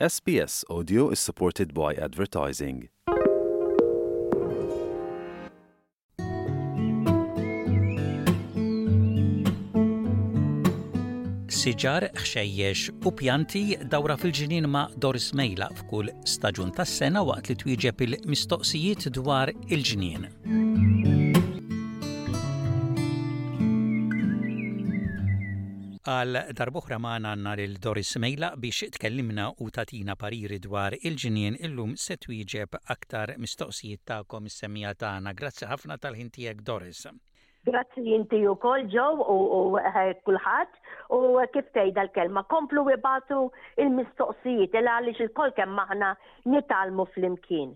SBS Audio is supported by advertising. Siġar, ħxejjex u pjanti dawra fil-ġinien ma' Doris Mejla f'kull staġun tas-sena waqt li twieġeb il-mistoqsijiet dwar il-ġnien. Għal darb'oħra magħna għandna lil Doris Mejlaq biex tkellimna u tagħtina pariri dwar il-ġnien illum se twieġeb aktar mistoqsijiet tagħkom is-semmiegħa tagħna. Grazzi ħafna tal-ħin tiegħek Doris. Grazzi inti wkoll Joe u kulħadd u kif tgħidha l-kelma komplu ibatu il-mistoqsijiet il għaliex ilkoll kemm aħna nitgħallmu flimkien.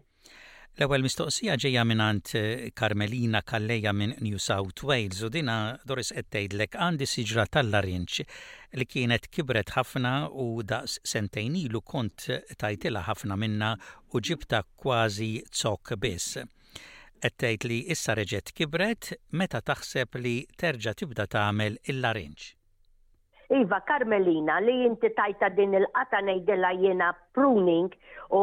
L-ewwel mistoqsija ġejja mingħand Carmelina Calleja minn New South Wales u dinha Doris qed tgħidlek għandi siġra tal-larinġ li kienet kibret ħafna u daqs sentejn ilu kont tajtilha ħafna minnha u ġibtha kważi zokk biss. Qed tgħid li issa reġgħet kibret, meta taħseb li terġa' tibda tagħmel il-larinġ? Iva, Carmelina, li inti tajta din il-qata ngħidilha jiena pruning u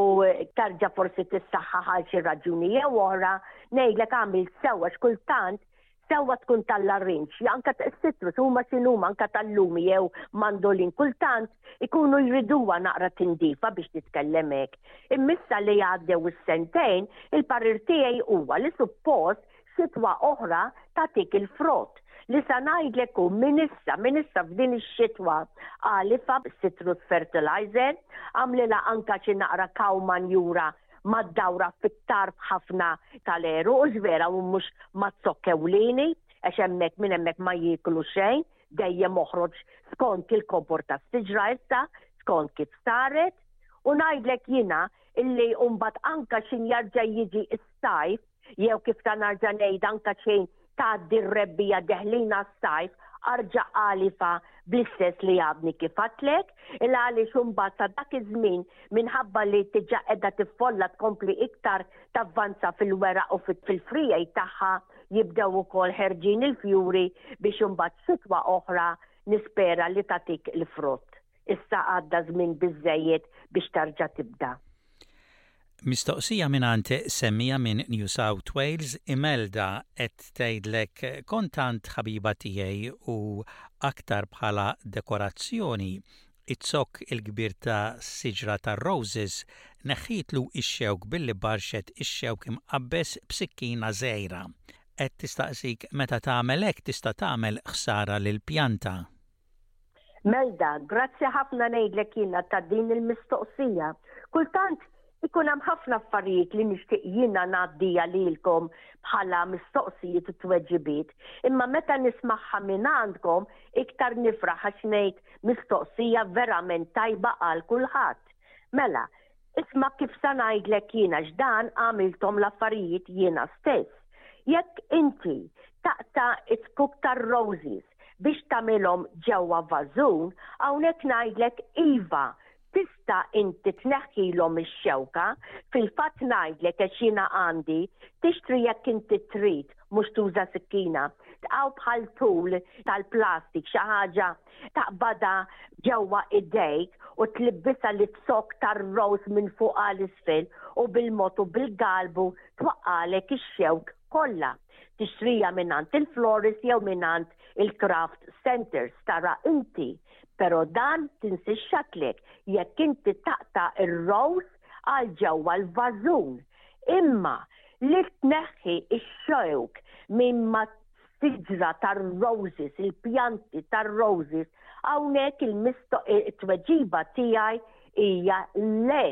tarġa' forsi tissaħħaħ għal xi raġuni jew oħra, ngħidlek għamilt sewwa x'kultant sewwa tkun tal-larinġ, anka s-sitrus huma x'inhuma anka tal-lumi jew mandolin kultant ikunu jriduha naqra tindifa biex titkellem hekk. Immissa li għaddew is-sentejn, il-parir tiegħi huwa li suppost Xitwa oħra tagħtik il-frott li sa ngħidlek hu minn issa, minn issa f'din ix-xitwa għalifha b'citrus fertilizer, agħmlilha anke xi naqra cow manjura mad-dawra fit-tarf ħafna tal-għeruq u x'vera hu mhux maz-zokk ewlieni għax hemmhekk minn hemmhekk ma jieklu xejn, dejjem oħroġ skont il-kobor tas-siġra issa, skont kif saret. U ngħidlek jiena illi mbagħad anke x'injarġa jiġi s-sajf, Jew kif ta' narġa' ngħid anke xejn tgħaddi r-rebbija deħlin għas-sajf arġa' għalifa bl-istess li għadni kif għadtlek, il għaliex imbagħad sa dak iż-żmien minħabba li diġà qiegħda tiffolla tkompli iktar tavvanza fil-weraq u fil-friegħi tagħha jibdew ukoll ħerġin il-fjuri biex imbagħad f'sitwa oħra nispera li tagħtik il-frott. Issa għadda żmien biżżejjed biex tarġa' tibda. Mistoqsija mingħand semmija minn New South Wales, Imelda qed tgħidlek kont għand ħabiba tiegħi u aktar bħala dekorazzjoni, iz-zokk il-kbir ta' siġra tar-roses, neħħitlu x-xewk billi barxet ix-xewk imqabbes b'sikkina żgħira. Qed tistaqsik meta tagħmel hekk tista' tagħmel ħsara lill-pjanta. Melda, grazzi ħafna ngħidlek jiena ta' din il-mistoqsija. Kultant ikun hemm ħafna affarijiet li nixtieq jiena ngħaddija lilkom bħala mistoqsijiet u tweġibiet, imma meta nismagħha minn għandkom iktar nifraħ għax ngħid mistoqsija verament tajba għal kulħadd. Mela, Isma' kif sa ngħidlek jiena għax dan għamilthom l-affarijiet jiena stess. Jekk inti taqta' s-scoop tar-roses biex tagħmilhom ġewwa vażun, hawnhekk ngħidlek iva, tista' inti tneħħilhom ix-xewka, fil-fatt ngħidlek għax jiena għandi, tixtri jekk inti trid, mhux tuża sikkina, tqaw bħal tool tal-plastik, xi ħaġa taqbada ġewwa idejk u tlibbisha li t-zokk tar-rose minn fuq għal isfel u bil-mod u bil-galbu twaqqagħlek ix-xewk kollha. Tixtriha mingħand il-florist jew mingħand il-craft centres, tara inti. Però dan tinsixxatlek jekk inti taqta' r-rose għal ġewwa l-vażun. Imma li tneħħi x-xewk minn ma siġra tar-roses, il-pjanti tar-roses, hawnhekk il-tweġiba tiegħi hija le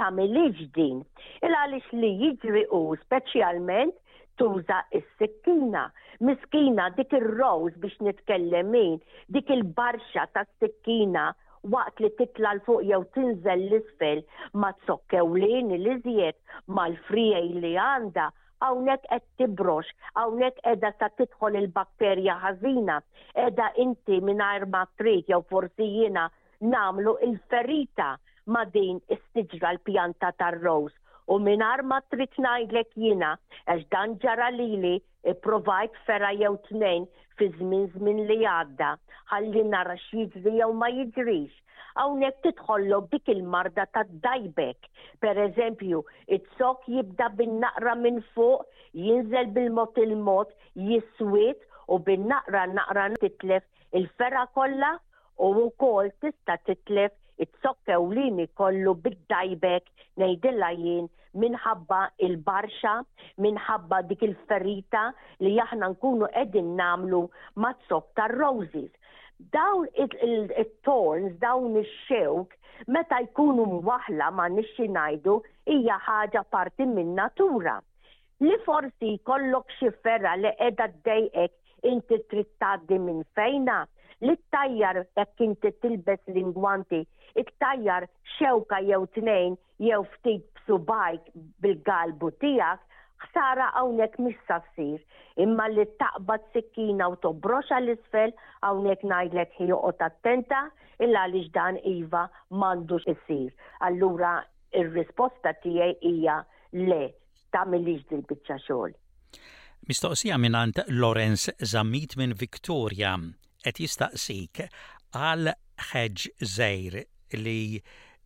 tagħmilhiex din. Il għaliex li jiġri hu speċjalment tuża s-sikkina. Miskina dik ir-rose biex nitkellem min, dik il-barxa tas-sikkina waqt li titla l fuq jew tinżel l-isfel ma t-sokkew li l-iżjed mal-frijaj li għanda hawnhekk qed tibrox, hawnhekk qiegħda sa tidħol il-bakterja ħażina, qiegħda inti mingħajr ma trid jew forsi jiena nagħmlu il-ferita ma' din is-siġra l-pjanta tar-rose u mingħajr ma trid ngħidlek jiena għax dan ġara lili ipprovajt fera jew tnejn fi żmien żmien li għadda ħalli nara x'jiġri jew ma jiġrix. Hawnhekk tidħollok dik il-marda tad-dajbek. Pereżempju, iz-zokk jibda bin-naqra minn fuq, jinżel bil-mod il-mod, jiswied u bin-naqra naqra titlef il-fergħa kollha u wkoll tista' titlef iz-zokk ewlieni kollu bid-dajbek, ngħidilha jien, minħabba l-barxa, minħabba dik il-ferita li aħna nkunu qegħdin nagħmlu maz-zokk tar-roses. Dawn it-torns, dawn ix-xewk, meta jkunu mwaħla ma nixxi ngħidu hija ħaġa parti min-natura. Li forsi jkollok xi ferra li qiegħda ddejqek inti trid tgħaddi minn fejna, li ttajjar jekk inti tilbes l-ingwanti, iktajjar xewka jew tnejn jew ftit b'subgħajk bil-galbu tiegħek, ħsara hawnhekk mhix sa ssir, imma li taqbad sikkina u tobroxha 'l isfel, hawnhekk ngħidlek hi oqgħod attenta, il għaliex dan iva m'għandux isir. Allura r-risposta tiegħi hija le, tagħmilhiex dil-biċċa xogħol. Mistoqsija mingħand Lawrence Zammit minn Victoria. qed jistaqsik għal hedge żgħir li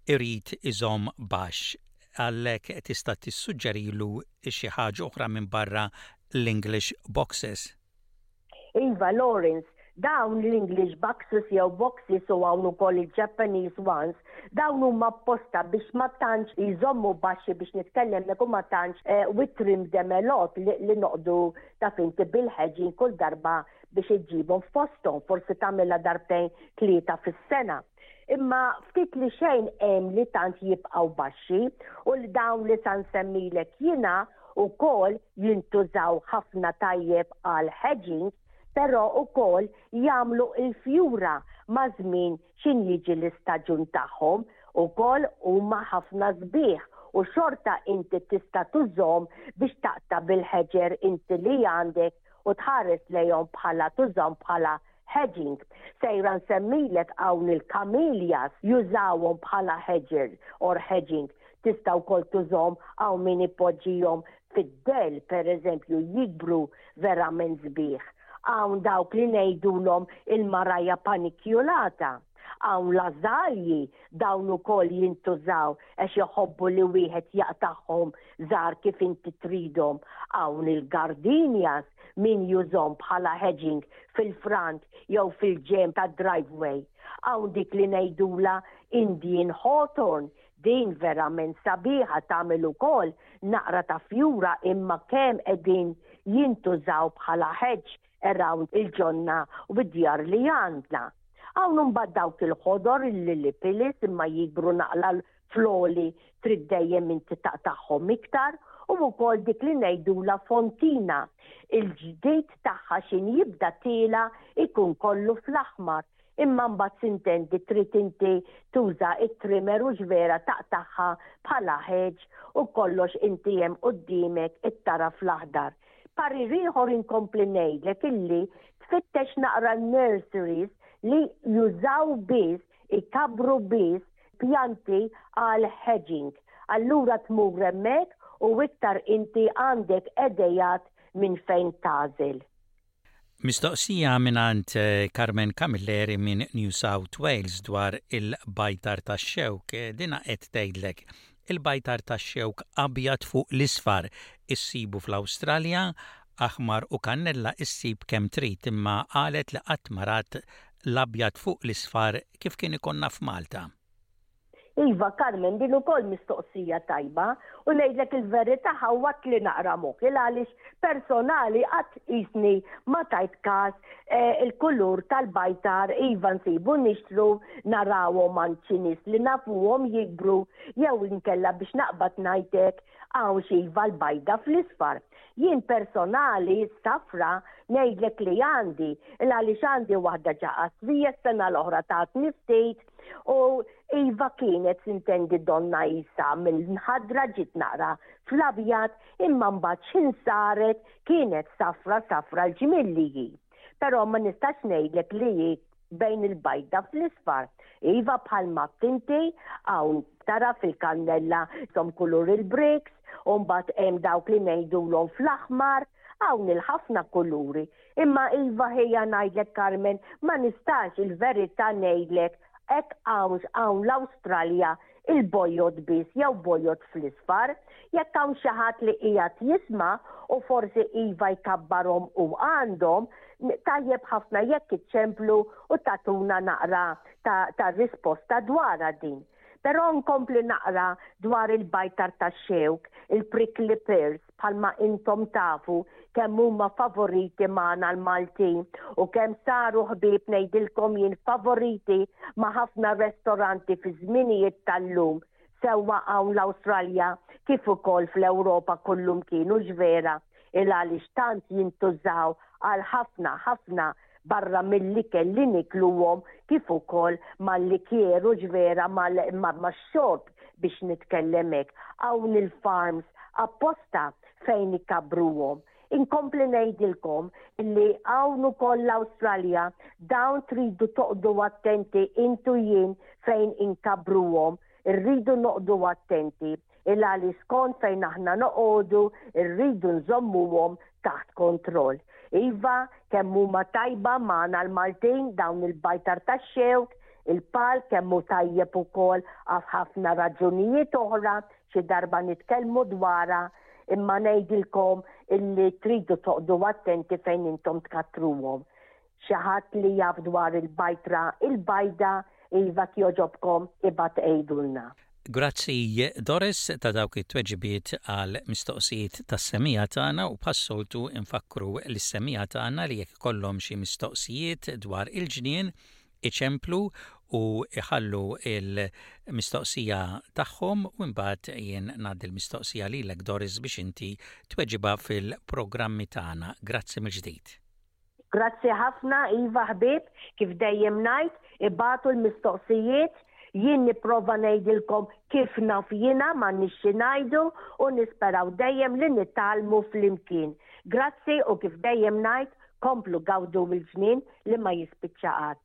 jrid iżomm baxx għalhekk tista' tissuġġerilu xi ħaġa oħra minbarra l-English boxes. Iva Lawrence, dawn l-English boxes jew boxes u hawn ukoll il-Japanese ones, dawn huma apposta biex ma tantx iżommu baxxi biex nitkellem jekk u ma tantx we trim them a lot li noqogħdu taf inti bil-hedging kull darba biex iġġibhom f'posthom, forsi tagħmilha darbtejn tlieta fis-sena. Imma ftit li xejn għemli tant jibqgħu baxxi u li dawn li sa nsemmilek jiena wkoll jintużaw ħafna tajjeb għal hedging, però wkoll jagħmlu l-fjura maż-żmien x'in jiġi l-istaġun tagħhom, ukoll huma ħafna sbieħ u xorta inti tista' tużhom biex taqta' bil-ħeġer inti li għandek u tħares lejhom bħala tużahom bħala hedging. Sejra nsemmilek hawn il-camellias jużawhom bħala hedger or hedging. Tista' wkoll tużahom hawn min ipoġġihom fid-dell pereżempju jikbru verament sbieħ. Hawn dawk li ngħidulhom il-Maraja paniculata. Hawn l-ażalji, dawn ukoll jintużaw għax iħobbu li wieħed jaqtagħhom żgħar kif inti tridhom. Hawn il-gardenias, min jużhom bħala hedging fil-front jew fil-ġenb tad-driveway. Hawn dik li ngħidulha Indian hawthorn, din verament sabiħa tagħmel ukoll naqra ta' fjura imma kemm qegħdin jintużaw bħala hedge around il-ġonna u d-djar li għandna. Hawn imbagħad dawk il-ħodor il-lili pilis imma jikbru naqla fl-għoli trid dejjem inti taqtagħhom iktar u wkoll dik li ngħidulha fontina. Il-ġdid tagħha x'in jibda tiela jkun kollu fl-aħmar imma mbagħad sintendi trid inti tuża it-trimmer u ġvera taqtagħha bħala ħeġ u kollox inti hemm qudiemek it-tara fl-aħdar. Parir ieħor inkompli ngħidlek illi tfittex naqra nurseries li jużaw biss, ikabbru biss pjanti għal hedging. Allura tmur hemmhekk u iktar inti għandek edejat minn fejn tagħżel. Mistoqsija mingħand Carmen Camilleri minn New South Wales dwar il-bajtar tax-xewk, dinha qed tgħidlek Il-bajtar tax-xewk abjad fuq l-isfar issibu fl-Awstralja, aħmar u kannella issib kemm trid imma qalet li qatt ma rat l-abjad fuq l-isfar kif kien ikollna f'Malta. Iva Carmen din ukoll mistoqsija tajba u ngħidlek il-verità ħawwatli naqra moħħi l-għaliex personali għad tqisni ma tajt każ eh, il-kulur tal-bajtar iva nsibu nixtru narawhom anzi nies li nafuhom jikbru jew inkella biex naqbad ngħidlek hawn xiva l-bajda fl-isfar. Jien personali safra ngħidlek li għandi il għaliex għandi waħda ġaqas li s-sena l-oħra tatni ftit u iva kienet sintendi donna Isa mill-ħadra ġiet naqra fl-abjad Imma mbagħad x'ħin saret kienet safra safra l-ġmilli hi. Però ma nistax ngħidlek li hi bejn il-bajda fl-isfar. Iva bħal m'għadt inti hawn tara fil-kannella tom kulur il-bricks u mbagħad hemm dawk li ngħidulhom fl-aħmar, hawn il-ħafna kuluri. Imma iva ħejja ngħidlek Carmen ma nistax il-verità ngħidlek Hekk hawnx hawn l-Awstralja il-bojod biss jew bojod fl-isfar? Jekk hawn xi ħadd li qiegħed jisma' u forsi iva jkabbarhom u għandhom, tajjeb ħafna jekk iċċemplu u tagħtuna naqra ta' ta' risposta dwarha din. Però nkompli naqra dwar il-bajtar tax-xewk, il-prickly pears, bħalma intom tafu kemm huma favoriti magħna l-Maltin u kemm saru ħbieb ngħidilkom jien favoriti ma' ħafna restoranti fi żminijiet tal-lum sewwa hawn l-Awstralja kif ukoll fl-Ewropa kullum kienu x'vera il għaliex tant jintużaw għal ħafna ħafna barra mill-ikel li nikluhom kif ukoll mal-likier u ġvera max-xorb biex nitkellem hekk. Hawn il-farms apposta fejn ikabbruhom. Inkompli ngħidilkom li hawn ukoll l-Awstralja dawn tridu toqgħdu attenti int u jien fejn inkabbruhom. Irridu noqgħdu attenti. il-għali skont fejn aħna noqogħdu rridu nżommuhom taħt kontroll. Iva, kemm huma tajba magħna l-Maltin dawn il-bajtar tax-xewk, il-palk kemm hu tajjeb ukoll għaf ħafna raġunijiet oħra, xi darba nitkellmu dwarha, imma ngħidilkom illi tridu toqgħdu attenti fejn intom tkattruhom. Xi ħadd li jaf dwar il-bajtra il bajda iva kjoġobkom ibgħat għidulna. Grazzi Doris ta' dawk it-tweġibiet għal mistoqsijiet tas-semija tagħna u bħas-soltu nfakkru lis-semija tagħna li jekk ikollhom xi mistoqsijiet dwar il-ġnien iċemplu u jħallu il mistoqsija tagħhom u imbagħad jien ngħaddi l-mistoqsija lilek Doris biex inti tweġibha fil-programmi tagħna. Grazzi mill-ġdid. Grazzi ħafna iva ħbieb, kif dejjem ngħid, ibagħtu l-mistoqsijiet, jien nipprova ngħidilkom kif naf jiena m'għandniex xi ngħidu u nisperaw dejjem li nitgħallmu flimkien. Grazzi u kif dejjem ngħid, komplu gawdu mill-ġnien li ma jispiċċa qatt.